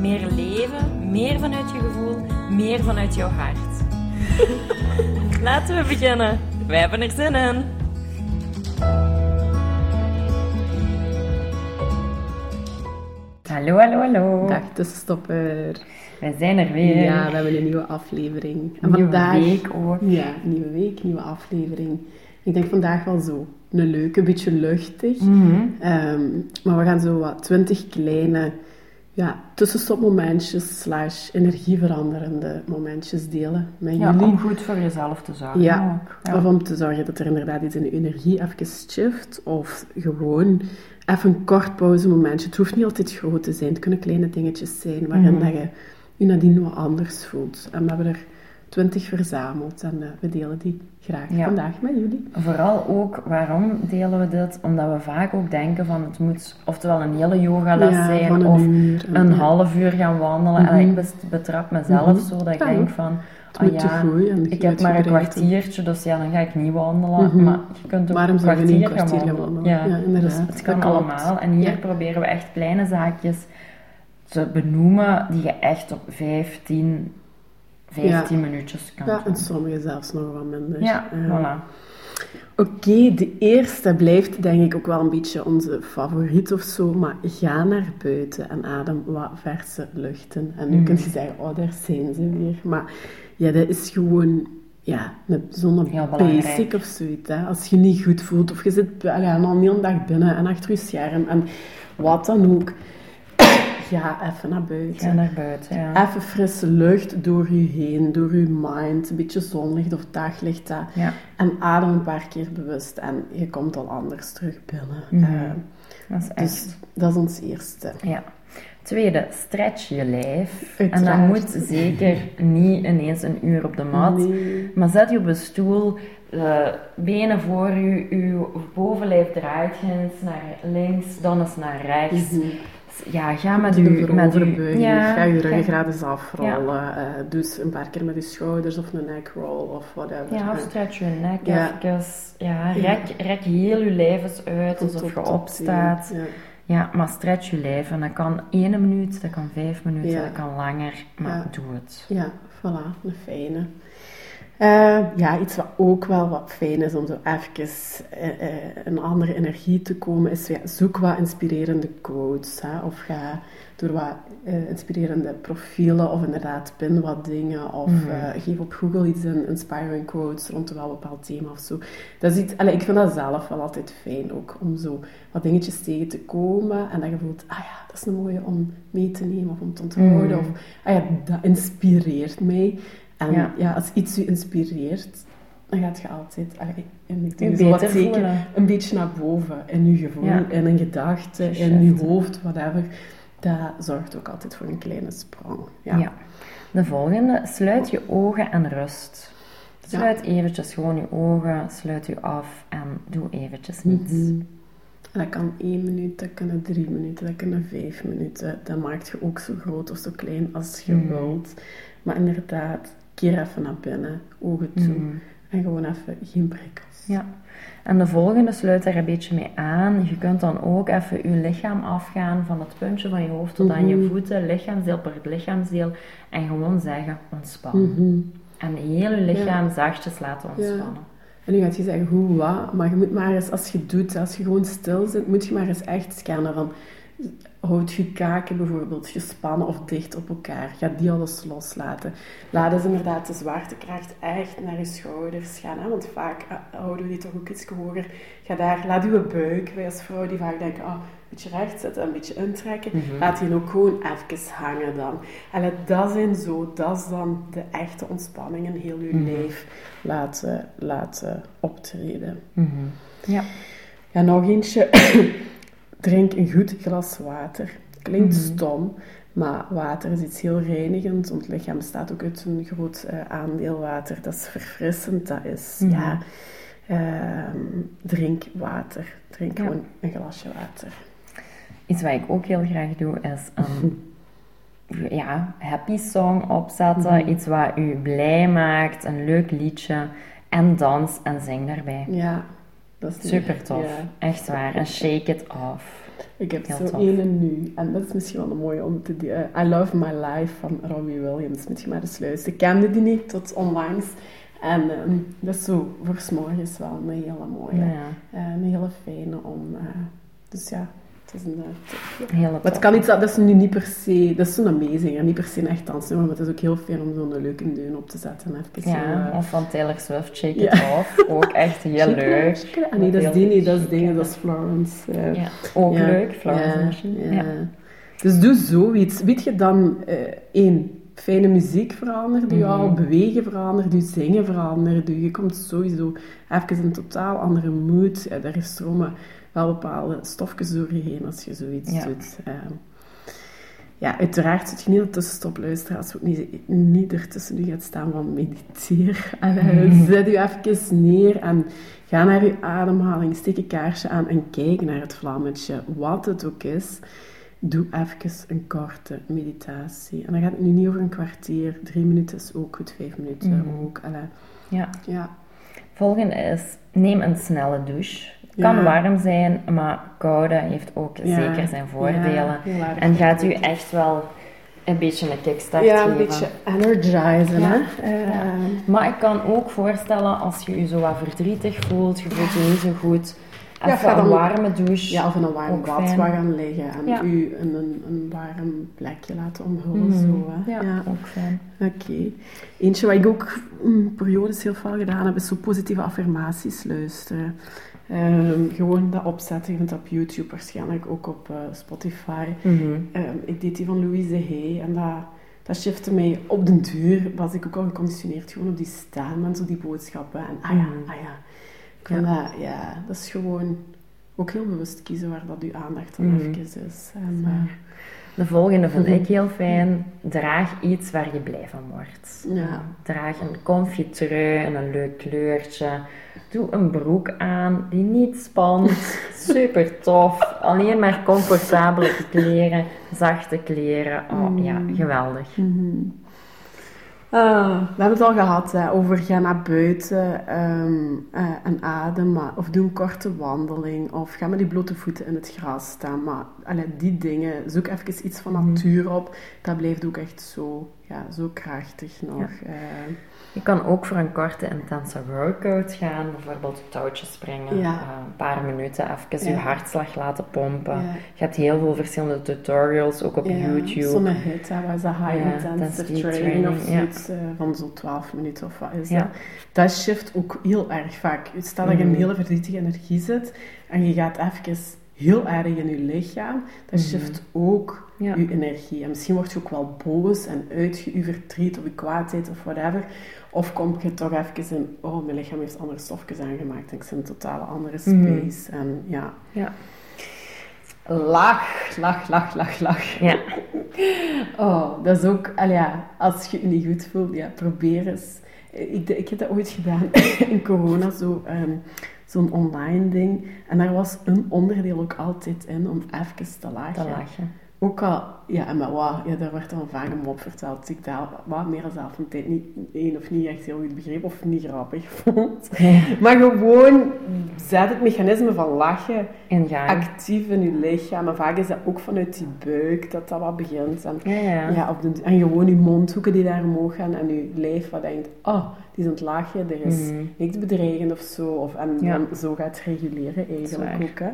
Meer leven, meer vanuit je gevoel, meer vanuit jouw hart. Laten we beginnen. Wij hebben er zin in. Hallo, hallo, hallo. Dag tussenstopper. Wij zijn er weer. Ja, we hebben een nieuwe aflevering. En Nieuwe vandaag, week ook. Ja, nieuwe week, nieuwe aflevering. Ik denk vandaag wel zo een leuke, een beetje luchtig. Mhm. Ehm, maar we gaan zo wat twintig kleine ja, tussenstopmomentjes slash energieveranderende momentjes delen met Ja, jullie. om goed voor jezelf te zorgen. Ja, of om te zorgen dat er inderdaad iets in de energie even shift. Of gewoon even een kort pauzemomentje. Het hoeft niet altijd groot te zijn. Het kunnen kleine dingetjes zijn waarin Mhm. dat je je nadien wat anders voelt. En we hebben er twintig verzameld en eh, we delen die graag Ja. vandaag met jullie. Vooral ook, waarom delen we dit? Omdat we vaak ook denken van het moet oftewel een hele yogales Ja, zijn een of uur. Een ja, half uur gaan wandelen. Mhm. En ik bes- betrap mezelf Mhm. zo dat ik denk van, ah ja, ik heb maar een kwartiertje, dus ja, dan ga ik niet wandelen. Mhm. Maar je kunt ook Waarom een kwartier, een kwartier gaan wandelen? Ja. Dus het Dat kan allemaal. En hier proberen we echt kleine zaakjes te benoemen die je echt op 15, 15 minuutjes kan Ja, en sommige zelfs nog wat minder. Ja, voilà. Oké, de eerste blijft denk ik ook wel een beetje onze favoriet of zo, maar ga naar buiten en adem wat verse lucht in. En nu Mhm. kun je zeggen, oh, daar zijn ze weer. Maar ja, dat is gewoon ja, zo'n basic of zoiets. Hè. Als je je niet goed voelt of je zit allee, al een hele dag binnen en achter je scherm en wat dan ook, ga even naar buiten. Ga naar buiten, ja. Even frisse lucht door je heen, door je mind, een beetje zonlicht of daglicht. hè. Ja. En adem een paar keer bewust en je komt al anders terug binnen. Mhm. Eh, Dat is echt. dus dat is ons eerste. Ja. Tweede, stretch je lijf. En dat moet zeker niet ineens een uur op de mat. Nee. Maar zet je op een stoel, de benen voor je, je bovenlijf draait eens naar links, dan eens naar rechts. Mhm. Ja, ga met je... Met vooroverbuiging, ja, ga je ruggengraat eens afrollen. doe eens een paar keer met je schouders of een neck roll of whatever. Ja, of Eh, stretch je nek Ja. even. Ja, Ja. rek, rek heel je lijf eens uit, tot alsof je opstaat. Ja. Ja, maar stretch je lijf. En dat kan één minuut, dat kan vijf minuten, Ja. dat kan langer. Maar Ja. doe het. Ja, voilà, een fijne. Eh, ja, iets wat ook wel wat fijn is om zo even eh, een andere energie te komen, is ja, zoek wat inspirerende quotes. Hè, of ga door wat inspirerende profielen, of inderdaad pin wat dingen, of Mhm. geef op Google iets in inspiring quotes rond een wel bepaald thema of zo. Dat is iets, allee, ik vind dat zelf wel altijd fijn ook, om zo wat dingetjes tegen te komen en dat je voelt, ah ja, dat is een mooie om mee te nemen of om te onthouden. Mhm. Of, ah ja, dat inspireert mij. En Ja. ja. als iets je inspireert, dan gaat je altijd, allee, en ik zo wat voelen. een beetje naar boven. In je gevoel, Ja. in een gedachte, in je hoofd, whatever. Dat zorgt ook altijd voor een kleine sprong. Ja. Ja. De volgende, sluit je ogen en rust. Sluit eventjes gewoon je ogen, sluit je af en doe eventjes niets. Mhm. Dat kan één minuut, dat kunnen drie minuten, dat kunnen vijf minuten. Dat maakt je ook zo groot of zo klein als je Mhm. wilt. Maar inderdaad, keer even naar binnen, ogen toe. Mhm. En gewoon even geen prikkels. Ja. En de volgende sluit daar een beetje mee aan. Je kunt dan ook even je lichaam afgaan van het puntje van je hoofd tot aan je Mhm. voeten, lichaamsdeel per lichaamsdeel. En gewoon zeggen ontspan. Mhm. En heel je lichaam zachtjes laten ontspannen. En nu gaat je zeggen, hoe, wat? Maar je moet maar eens, als je doet, als je gewoon stil zit, moet je maar eens echt scannen van... Houd je kaken bijvoorbeeld gespannen of dicht op elkaar. Ga die alles loslaten. Laat eens inderdaad de zwaartekracht echt naar je schouders gaan. Hè? Want vaak eh, houden we die toch ook iets hoger. Ga daar, laat je buik, wij als vrouw die vaak denken, ah, een beetje recht zetten, een beetje intrekken. Mhm. Laat die ook gewoon even hangen dan. En dat zijn zo, dat is dan de echte ontspanning in heel je Mhm. lijf laten, laten optreden. Mhm. Ja. Ja, nog eentje. Drink een goed glas water. Klinkt stom, maar water is iets heel reinigend. Ons lichaam bestaat ook uit een groot eh, aandeel water. Dat is verfrissend, dat is, ja... ehm, drink water. Drink Ja. gewoon een glasje water. Iets wat ik ook heel graag doe, is een ja, happy song opzetten. Mhm. Iets wat u blij maakt, een leuk liedje. En dans en zing daarbij. Ja, dat is Super tof. Ja. Echt waar. En shake it off. Ik heb Heel zo tof. ene nu, en dat is misschien wel een mooie om te doen. I Love My Life van Robbie Williams. Moet je maar eens luisteren. Ik kende die niet tot onlangs. En ehm, dat is zo voor 's morgens wel een hele mooie. Ja, Eh, een hele fijne om... eh, dus ja, het is een... eh, Maar het kan iets, dat is nu niet per se... Dat is zo'n amazing. Niet per se een echt dansnummer, maar het is ook heel fijn om zo'n leuke deun op te zetten. Even Ja, eh, of van Taylor Swift, Shake Ja. It Off. Ook echt heel leuk. Ah nee, dat is die niet. Dat is dingen, ja. dat is Florence. eh. Ja, ook Ja, leuk. Florence ja, ja. Ja. Dus doe zoiets. Weet je dan, één, fijne muziek verandert u al, Mhm. bewegen verandert u, zingen verandert u. Je komt sowieso even in een totaal andere mood. Ja, daar stromen wel bepaalde stofjes door je heen als je zoiets Ja. doet. Ehm, ja, uiteraard zit je niet ertussen stop luisteren als je ook niet, niet ertussen u gaat staan van mediteer. Allee, Zet u even neer en ga naar uw ademhaling, steek een kaarsje aan en kijk naar het vlammetje, wat het ook is. Doe even een korte meditatie. En dan gaat het nu niet over een kwartier, drie minuten is ook goed, vijf minuten Mhm. ook. Ja. ja. Volgende is, neem een snelle douche. Kan Ja. warm zijn, maar koude heeft ook Ja. zeker zijn voordelen. Ja. En gaat u echt wel een beetje een kickstart ja, geven. een beetje energizen, Ja. hè. Ehm, Maar ik kan ook voorstellen, als je je zo wat verdrietig voelt, je voelt je niet zo goed, Ja, even een warme douche. Ja, of in een warm bad waar gaan liggen en Ja. u in een, een warm plekje laten omhullen. Mhm. Zo, hè. ja, ja. ook fijn. Oké. Eentje wat ik ook mm, periodes heel veel gedaan heb, is zo positieve affirmaties luisteren. Ehm, gewoon dat opzetten, je vindt dat op YouTube, waarschijnlijk ook op eh, Spotify. Mhm. Ehm, ik deed die van Louise Hay en dat, dat shifte mij op den duur. Was ik ook al geconditioneerd gewoon op die stem en zo die boodschappen. En ah ja, Mhm. ah ja. Ik vind dat, ja, dat is gewoon ook heel bewust kiezen waar dat uw aandacht dan Mhm. even is. En, Ja. De volgende vind Mhm. ik heel fijn. Draag iets waar je blij van wordt. Ja. Draag een comfy trui en een leuk kleurtje. Doe een broek aan die niet spant. Super tof. Alleen maar comfortabele kleren, zachte kleren. Oh ja, Mm. geweldig. Ah, we hebben het al gehad hè, over ga naar buiten ehm, eh, en adem, maar, of doe een korte wandeling, of ga met die blote voeten in het gras staan. Maar allee, die dingen, zoek even iets van Mhm. natuur op, dat blijft ook echt zo, ja, zo krachtig nog. eh. Je kan ook voor een korte, intense workout gaan. Bijvoorbeeld touwtjes springen. Ja. eh, een paar minuten even Ja. je hartslag laten pompen. Je hebt heel veel verschillende tutorials, ook op YouTube. Zo'n hit, hè, dat? High intensive training, of zoiets, eh, van zo'n 12 minuten of wat is Ja. dat? Dat shift ook heel erg vaak. Stel dat je in een hele verdrietige energie zit en je gaat even heel erg in je lichaam, dat Mhm. shift ook Ja. je energie. En misschien word je ook wel boos en uit je je verdriet of je kwaadheid of whatever. Of kom je toch even in, oh, mijn lichaam heeft andere stofjes aangemaakt en ik zit in een totale andere Mhm. space. En ja, Ja. lach, lach, lach, lach, lach. Ja. Oh, dat is ook, al ja, als je je niet goed voelt, ja, probeer eens. Ik, ik heb dat ooit gedaan in corona, zo, ehm, zo'n online ding. En daar was een onderdeel ook altijd in om even te lachen. te lachen. Ook al, ja, en maar wat, ja, daar werd dan vaak een mop verteld. Dus ik daar wat meer dan zelf een tijd niet, één of niet echt heel goed begreep of niet grappig vond. Maar gewoon, zet het mechanisme van lachen In gang. actief in je lichaam. En vaak is dat ook vanuit die buik dat dat wat begint. En, Ja, op de, en gewoon je mondhoeken die daar omhoog gaan en je lijf wat denkt, oh, die is aan het er is Mhm. niks bedreigend of zo. Of, en dan zo gaat het reguleren eigenlijk ook. Hè.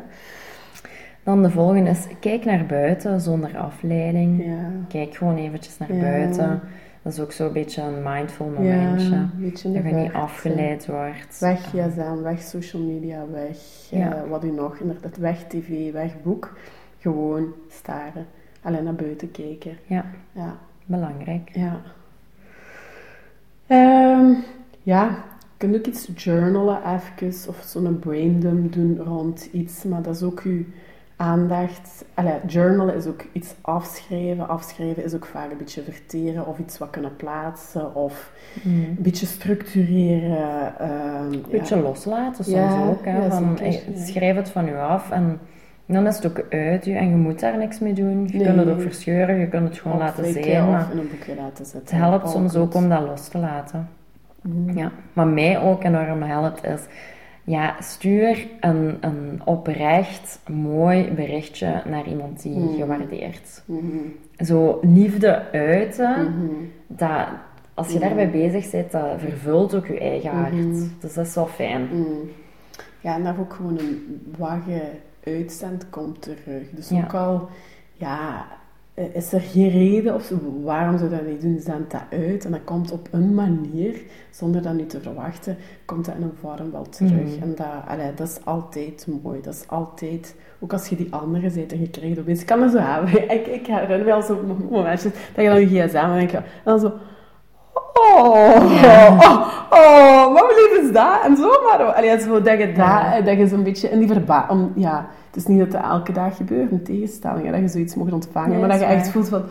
Dan de volgende is, kijk naar buiten zonder afleiding. Ja. Kijk gewoon eventjes naar Ja. buiten. Dat is ook zo'n beetje een mindful momentje. Ja, beetje dat je niet afgeleid wordt. Weg gsm, weg social media, weg Ja. eh, wat u nog, inderdaad, weg tv, weg boek. Gewoon staren. Alleen naar buiten kijken. Ja, Ja, belangrijk. ja. Ehm, ja, je kunt ook iets journalen even, of zo'n braindump doen rond iets, maar dat is ook uw, aandacht. Allee, journalen is ook iets afschrijven. Afschrijven is ook vaak een beetje verteren of iets wat kunnen plaatsen of een beetje structureren. ehm, Een beetje ja. loslaten soms Ja, ook. Hè, ja, van, zeker. Schrijf het van je af en dan is het ook uit je en je moet daar niks mee doen. Je Nee. kunt het ook verscheuren, je kunt het gewoon laten zijn. Of Maar in een boekje laten het zetten. helpt soms ook om dat los te laten. Mhm. Ja. Wat mij ook enorm helpt is, ja, stuur een, een oprecht mooi berichtje naar iemand die Mm. je waardeert. Mhm. Zo liefde uiten, Mhm. dat, als je Mm. daarbij bezig bent, dat vervult ook je eigen hart. Mhm. Dus dat is wel fijn. Ja, en dat ook gewoon een wat je uitzendt, komt terug. Dus Ja. ook al, ja, is er geen reden of zo, waarom zou je dat niet doen, zend dat uit. En dat komt op een manier, zonder dat nu te verwachten, komt dat in een vorm wel terug. Mhm. En dat, allee, dat is altijd mooi. Dat is altijd, ook als je die andere bent en je krijgt opeens, ik kan er zo hebben. Ik, ik herinner me wel zo'n momentjes, dat je dan je gsm en denk je, en dan zo... Oh, oh, oh, wat lief is dat? En zo maar. Allee, zo, dat je, dat, dat je zo'n beetje in die verba... Om, ja, het is niet dat dat elke dag gebeurt, een tegenstelling, hè, dat je zoiets mocht ontvangen. Nee, maar dat je echt waar. voelt van...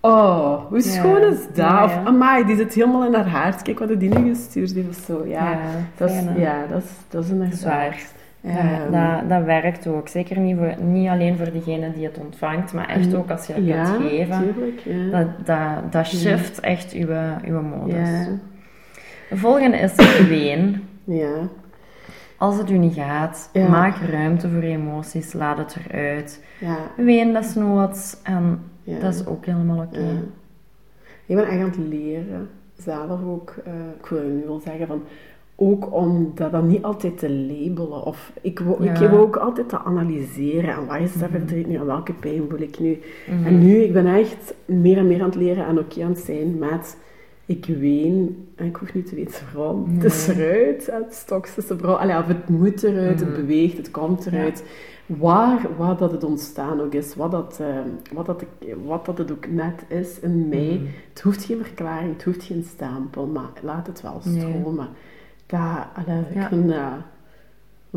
Oh, hoe schoon is dat? Ja, Of, amai, die zit helemaal in haar hart. Kijk wat die nu gestuurd heeft of zo. Ja, Ja, dat, is, ja dat, is, dat is inderdaad... Zwaar. Ja, Ehm, dat, dat werkt ook. Zeker niet, voor, niet alleen voor degene die het ontvangt, maar echt ook als je het ja, kunt geven. tuurlijk. Ja. Dat, dat, dat shift echt uw, uw modus. De volgende is geween. ja. Als het u niet gaat, Ja. maak ruimte voor je emoties, laat het eruit. ja. Ween desnoods en Ja. dat is ook helemaal oké. Ik ben echt aan het leren, zelf ook. eh, ik wil nu wel zeggen van, ook om dat dan niet altijd te labelen. Of ik, ik Ja. Mhm. wil ook altijd te analyseren. En waar is dat verdriet nu? En welke pijn voel ik nu? Mhm. En nu, ik ben echt meer en meer aan het leren en oké aan het zijn met... Ik ween, en ik hoef niet te weten waarom. Het is eruit, het stoks is eruit. Allee, of het moet eruit, het Mhm. beweegt, het komt eruit. Waar, waar dat het ontstaan ook is, wat dat, eh, wat dat, wat dat het ook net is in mij. Mhm. Het hoeft geen verklaring, het hoeft geen stempel, maar laat het wel Nee. stromen. Dat, allee, ik Ja. vind, eh,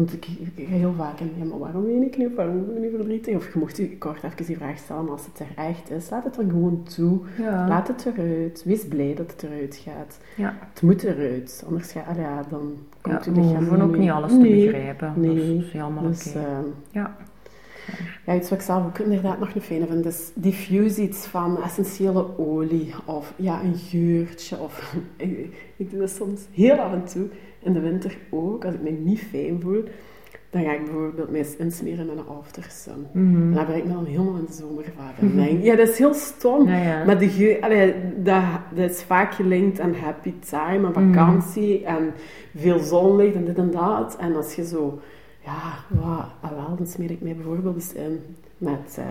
want ik, ik ga heel vaak in, ja, maar waarom ween ik nu? Waarom ben ik nu verdrietig? Of je mocht je kort even die vraag stellen, maar als het er echt is, laat het er gewoon toe. Ja. Laat het eruit. Wees blij dat het eruit gaat. Ja. Het moet eruit, anders ga, ja, dan Ja, komt je we lichaam hoeven ook mee. niet alles te begrijpen. Nee, Dat is helemaal dus, oké. ehm, Ja. Ja, iets wat ik zelf ook inderdaad nog een fijne vind, is diffuse iets van essentiële olie of ja, een geurtje. Of, ik, doe dat soms heel af en toe, in de winter ook, als ik me niet fijn voel. Dan ga ik bijvoorbeeld mij eens insmeren met een aftersun. Mhm. En dan ben ik me dan helemaal in de zomer vaak. Ik, ja, dat is heel stom. Ja, ja. Maar de geur, allee, dat, dat is vaak gelinkt aan happy time, aan vakantie en veel zonlicht en dit en dat. En als je zo, ja, wat, ah wel, dan smeer ik mij bijvoorbeeld eens in met eh,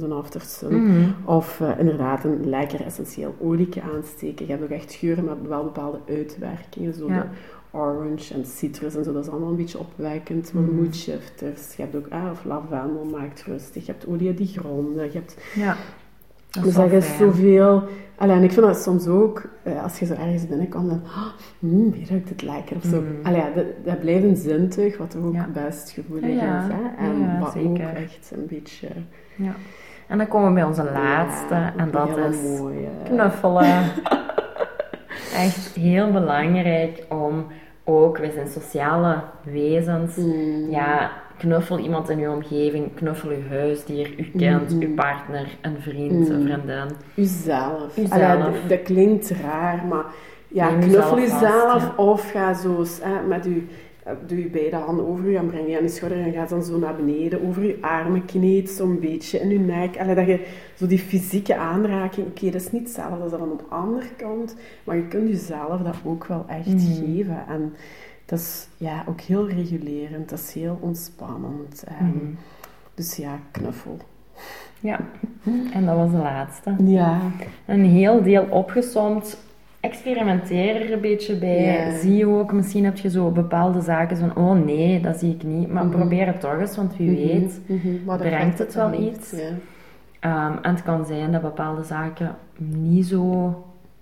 zo'n aftersun. Mhm. Of eh, inderdaad een lekker essentieel olietje aansteken. Je hebt ook echt geuren met wel bepaalde uitwerkingen, zo Ja. de orange en citrus en zo. Dat is allemaal een beetje opwekkend mood shifters. Je hebt ook, ah, of lavendel maakt rustig. Je hebt olie die gronden. Je hebt Ja. Dat dus dat is zoveel... Allee, en ik vind dat soms ook, eh, als je zo ergens binnenkomt, dan... Oh, mm, hier ruikt het lekker, of zo. Mm. Allee, dat, dat blijft een zintuig, wat ook Ja. best gevoelig Ja, is. Hè? En Ja, wat ook echt een beetje... Ja. En dan komen we bij onze laatste, en dat is mooie. knuffelen. Echt heel belangrijk om ook, wij zijn sociale wezens, Mm. ja, knuffel iemand in uw omgeving, knuffel uw huisdier, uw kind, Mhm. uw partner, een vriend, een Mm. vriendin. Uzelf. Uzelf. Allee, dat, dat klinkt raar, maar ja, Neem knuffel uzelf jezelf ja. of ga zo hè, met je, eh, doe je beide handen over je en breng je aan je schouder en ga dan zo naar beneden over je armen, kneed zo'n beetje in je nek. Allee, dat je zo die fysieke aanraking, oké, dat is niet hetzelfde als dat aan de andere kant, maar je kunt jezelf dat ook wel echt Mhm. geven. En dat is ja, ook heel regulerend, dat is heel ontspannend. ehm. Mhm. Dus ja, knuffel. Ja, en dat was de laatste. Ja. Een heel deel opgesomd. Experimenteer er een beetje bij. Zie je ook, misschien heb je zo bepaalde zaken van, oh nee, dat zie ik niet. Maar Mhm. probeer het toch eens, want wie weet Mhm. Wat brengt het wel iets. Ehm, en het kan zijn dat bepaalde zaken niet zo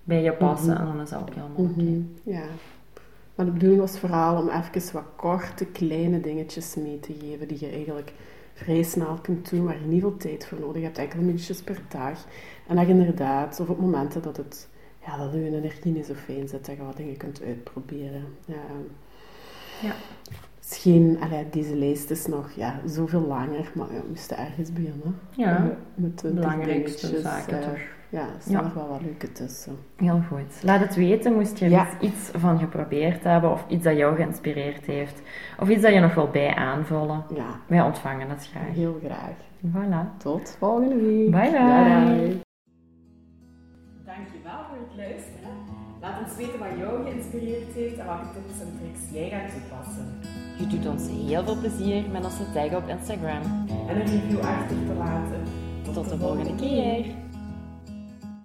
bij je passen. En dan is dat ook oké. Mhm, Ja. Maar de bedoeling was vooral om even wat korte, kleine dingetjes mee te geven die je eigenlijk vrij snel kunt doen, waar je niet veel tijd voor nodig hebt, enkele minuutjes per dag. En dat je inderdaad, of op momenten dat het, ja, dat je energie niet zo fijn zit, dat je wat dingen kunt uitproberen. Ja. Ja. Geen, allee, deze lijst is nog ja, zoveel langer, maar we moesten ergens beginnen. Ja, Eh, met de belangrijkste dingetjes, zaken eh, toch. Ja, er staan Ja. nog wel wat leuke tussen. Heel goed. Laat het weten, moest je er Ja. eens iets van geprobeerd hebben, of iets dat jou geïnspireerd heeft, of iets dat je nog wil bij aanvullen. Ja, Wij ontvangen het graag. heel graag. Voilà. Tot volgende week. Bye, bye. bye. Dankjewel voor het luisteren. Laat ons weten wat jou geïnspireerd heeft en welke tips en tricks jij gaat toepassen. Je doet ons heel veel plezier met ons te taggen op Instagram. En een review achter te laten. Tot de volgende keer.